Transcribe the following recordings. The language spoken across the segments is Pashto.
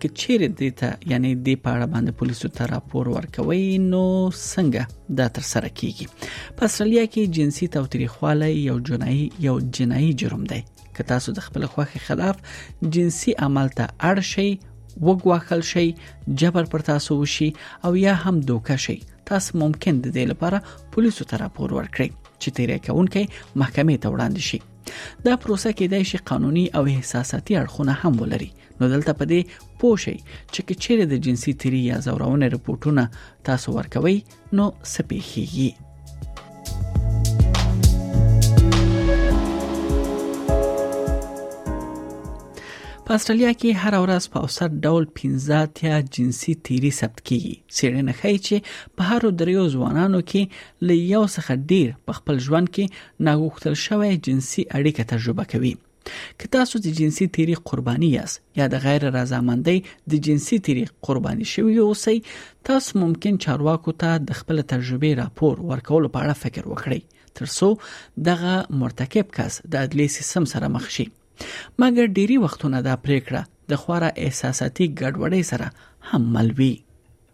که چیرې دې ته یعنی دې په اړه باندې پولیسو ته راپور ورکوي نو څنګه دا تر سره کیږي په استرالیا کې جنسي توتریخواله یو جنایي یو جنایي جرم دی که تاسو د خپل خوخي خلاف جنسي عمل ته اړ شئ وګواخل شئ جبر پر تاسو وشي او یا هم دوکه شئ تاسو ممکن د دې لپاره پولیسو ته راپور ورکړئ چې تیرې کوونکې محکمې ته وړاندې شي دا پروسه کې د شي قانوني او احساساتي اړخونه هم ولري نو دلته په دې پوه شئ چې که چیرې د جنسي تیری یا ځورونې رپورټونه تاسو ورکوي نو څه پیښیږي په استرالیا کې هر ورځ په اوسط ډول 15 تیا جنسي تیری ثبت کیږي سیرنه خی چې په هر دریو ځوانانو کې ل یو څخه ډیر په خپل ژوند کې ناغوښتل شوی جنسي اړیکه تجربه کوي که تاسو د جنسي تیری قرباني یاست یا د غیر رضامندۍ د جنسي تیری قرباني شوی اوسئ تاسو ممکن چارواکو ته د خپل تجربې راپور ورکولو په اړه فکر وکړئ ترڅو دغه مرتکب کس د عدلي سیستم سره مخ شي مګر ډيري وختونه دا پریکړه د خورا احساساتي ګډوډۍ سره هم مل وي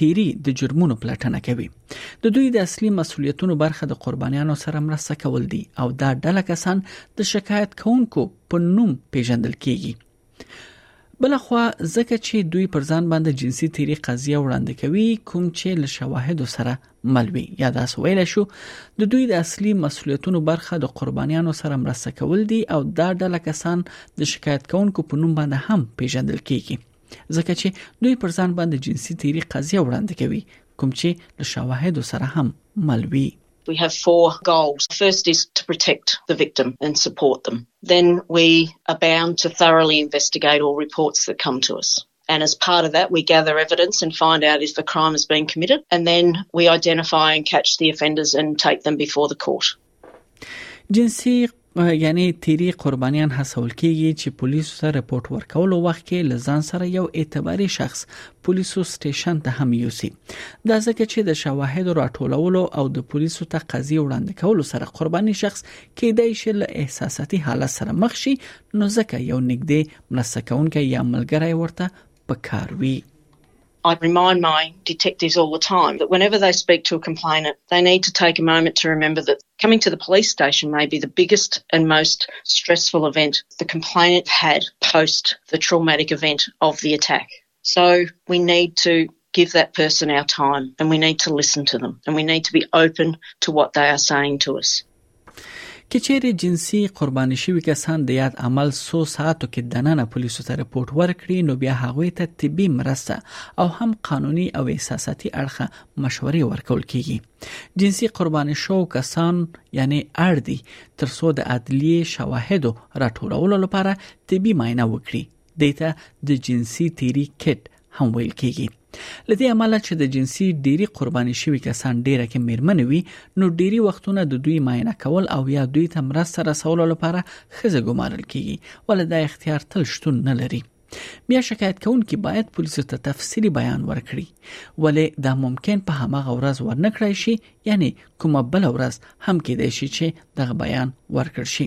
تیری د جرمونو پلټنه کوي د دوی د اصلي مسولیتونو برخه د قربانیانو سره مرسته کول دي او دا ډله کسان د شکایت کوونکو په نوم پیژندل کیږي بلخوا ځکه چې دوی پر ځان باندې جنسي تیری قضیه وړاندې کوي کوم چې له شواهدو سره ملوي یا داس ویل شو د دوی د اصلي مسولیتونو برخه د قربانیانو سره مرسته کول دي او دا ډله کسان د شکایت کوونکو په نوم باندې هم پیژندل کیږي ځکه چې دوی پر ځان باندې جنسي تیری قضیه وړاندې کوي کوم چې له شواهد سره هم ملوي We have four goals. First is to protect the victim and support them. Then we are bound to thoroughly investigate all reports that come to us. And as part of that, we gather evidence and find out if the crime has been committed. And then we identify and catch the offenders and take them before the court. جنسي یعنی تیری قربانیان هڅول کیږي چې پولیسو ته رپورت ورکولو وخت کې لزان سره یو اعتباري شخص پولیسو سټیشن ته هم یوسي دا ځکه چې د شواهد راټولولو او د پولیسو ته قضیه وړاندې کولو سره قرباني شخص کېدای شي له احساساتي حالت سره مخ شي نو ځکه یو نګدې مرسته کوونکی یا ملګری ورته پکار وي I remind my detectives all the time that whenever they speak to a complainant, they need to take a moment to remember that coming to the police station may be the biggest and most stressful event the complainant had post the traumatic event of the attack. So we need to give that person our time and we need to listen to them and we need to be open to what they are saying to us. که چیرې جنسي قرباني شوي کسان د یاد عمل څو ساعتو کې دننه پولیسو ته رپورټ ورکړي نو بیا هغوی ته طبي مرسته او هم قانوني او احساساتي اړخه مشورې ورکول کیږي جنسي قرباني شو کسان یعنی اړ دي ترڅو د عدلیه شواهدو راټولولو لپاره طبي معاینه وکړي دیته د جنسي تیری کټ هم ویل کیږي لدې امله چې د جنسي ډيري قرباني شوی کسان ډیره کې میرمن وي نو ډيري وختونه د دوی ماینه کول او یا دوی ته مرسته رسولو لپاره خزه ګمارل کیږي ولدا اختیار تل شتون نه لري بیا شکایت کوونکي باید پولیسو ته تفصیلی بیان ورکړي ولې دا ممکن په هماغه ورځ ورنکړای شي یعنی کومه بل ورځ هم کېدای شي چې دغه بیان ورکړ شي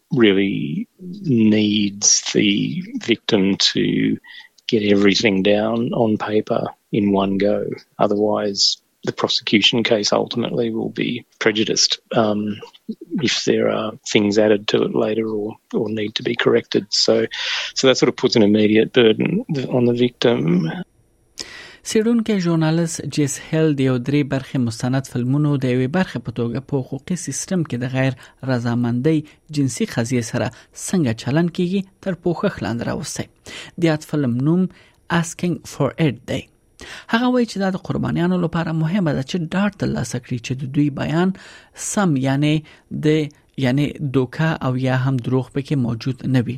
really needs the victim to get everything down on paper in one go. Otherwise, the prosecution case ultimately will be prejudiced um, if there are things added to it later or, or need to be corrected. So, so that sort of puts an immediate burden on the victim. سیډونکې ژورنالیست جیس هیل د یو درې برخې مستند فلمونو د یوې برخې په توګه په حقوقي سیستم کې د غیر رضامندۍ جنسي قضیه سره څنګه چلن کیږي تر پوښښ لاندې راوستي د یاد فلم نوم Asking for It دی هغه وایي چې دا د قربانیانو لپاره مهمه ده چې ډاټ ترلاسه کړي چې د دوی بیان سم یعنی د یعنی دوکه او یا هم دروغ پکې موجود نه وي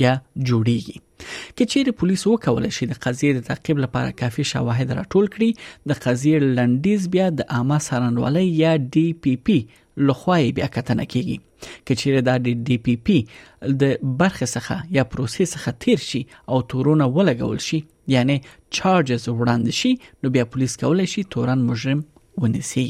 بیا جوړیږي که چیرې پولیس وکول شي د قضیې د تعقیب لپاره کافي شواهد راټول کړي د قضیې لنډیز بیا د عامه سرنوالۍ یا ډي پی پی لخوا بیا کتنه کیږي که چیرې دا د ډي پی پی د برخې څخه یا پروسې څخه تیر شي او تورونه ولګول شي یعنی چارجز وړاندې شي نو بیا پولیس کولای شي تورن مجرم ونیسي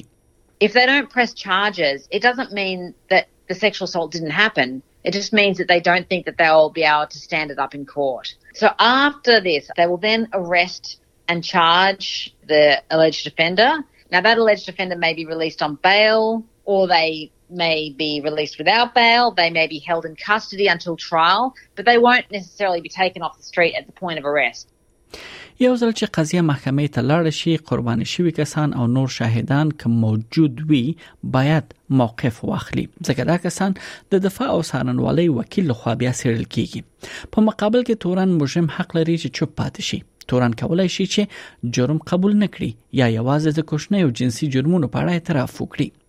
If they don't press charges, it doesn't mean that the sexual assault didn't happen. It just means that they don't think that they'll be able to stand it up in court. So after this, they will then arrest and charge the alleged offender. Now, that alleged offender may be released on bail or they may be released without bail. They may be held in custody until trial, but they won't necessarily be taken off the street at the point of arrest. یو ځل چې قضیه محکمې ته لاړ شي قرباني شوي کسان او نور شاهدان که موجود وي باید موقف واخلي ځکه دا کسان د دفاع او سارنوالۍ وکیل لخوا بیا سیړل کیږي په مقابل کې تورن مجرم حق لري چې چوپ پاتې شي تورن کولای شي چې جرم قبول نکړي یا یوازې د کوښنۍ او جنسي جرمونو په اړه اعتراف وکړي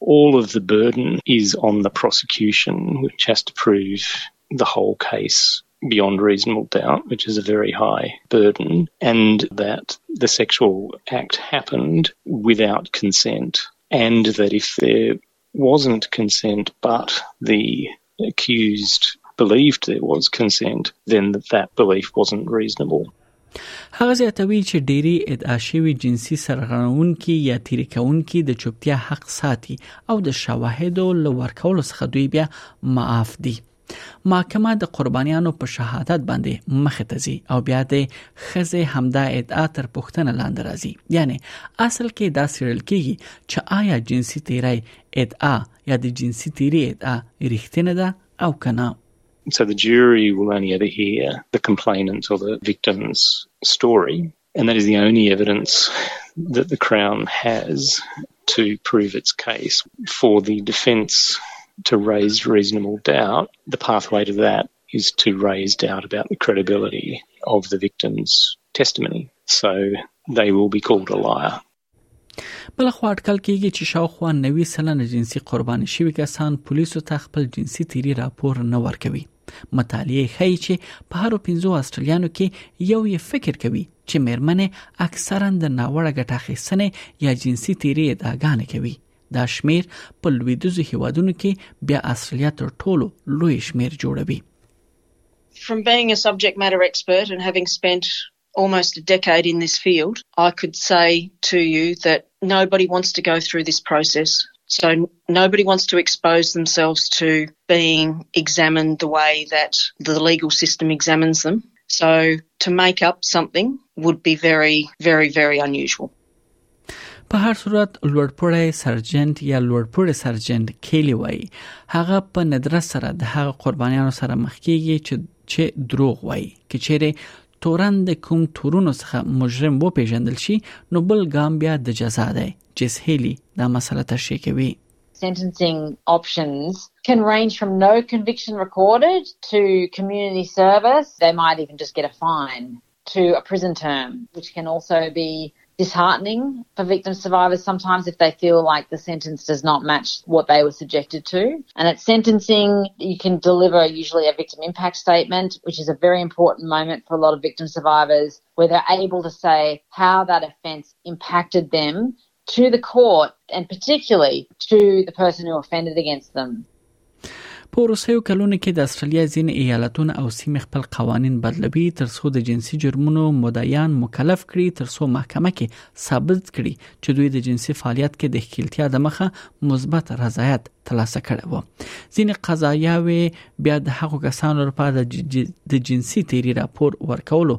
all of the burden is on the prosecution, which has to prove the whole case beyond reasonable doubt, which is a very high burden, and that the sexual act happened without consent, and that if there wasn't consent but the accused believed there was consent, then that belief wasn't reasonable. هغه زیاتوي چې ډيري ادعا شوی جنسي سرغړونکي یا تیری کونکي د چوپتیا حق ساتي او د شواهدو له ورکولو څخه دوی بیا معاف دي محکمه د قربانیانو په شهادت باندې مخه تزي او بیا د خزه همدا ادعا تر پښتنه لاندې راځي یعنی اصل کې دا سیرل کیږي چې آیا جنسي تیری ادعا یا د جنسي تیری ادعا رښتینه ده او کنه So the jury will only ever hear the complainant or the victim's story, and that is the only evidence that the Crown has to prove its case. For the defence to raise reasonable doubt, the pathway to that is to raise doubt about the credibility of the victim's testimony. So they will be called a liar. بل خو اټکل کیږي چې شاوخوا 90 سلنه جنسي قربان شوي کسان پولیسو ته خپل جنسي تیری راپور نه ورکوي مطالعه ښیي چې په هر 15 استرالیانو کې یو یې فکر کوي چې میرمنې اکثرا د ناوړه ګټه اخیستنې یا جنسي تیری ادعاګانې کوي دا شمیر په لویدیځو هیوادونو کې بیا استرالیا تر ټولو لوی شمیر جوړوي From being a subject matter expert and having spent almost a decade in this field, I could say to you that nobody wants to go through this process. So nobody wants to expose themselves to being examined the way that the legal system examines them. So to make up something would be very, very, very unusual. په هر صورت لوړپوړی سرجنټ یا لوړپوړی سرجنټ کیلی وای هغه په ندرت سره د هغه قربانیانو سره مخ کیږي چې چې دروغ وای کې چیرې تورن د کوم تورونو څخه مجرم وو پیژندل شي نو بل ګام بیا د جزا دی جس هیلی دا مسله تشریح کوي sentencing options can range from no conviction recorded to community service. They might even just get a fine. to a prison term, which can also be disheartening for victim survivors sometimes if they feel like the sentence does not match what they were subjected to. And at sentencing, you can deliver usually a victim impact statement, which is a very important moment for a lot of victim survivors where they're able to say how that offence impacted them to the court and particularly to the person who offended against them. په وروستیو کلونو کې د استرالیا ځینې ایالتونه او سیمې خپل قوانین بدلوي ترڅو د جنسي جرمونو مدعیان مکلف کړي ترڅو محکمه کې ثابت کړي چې دوی د جنسي فعالیت کې د ښکیلتیا د مخه مثبت رضایت ترلاسه کړي وو ځینې قضایاوې بیا د هغو کسانو لپاره د جنسي تیری راپور ورکولو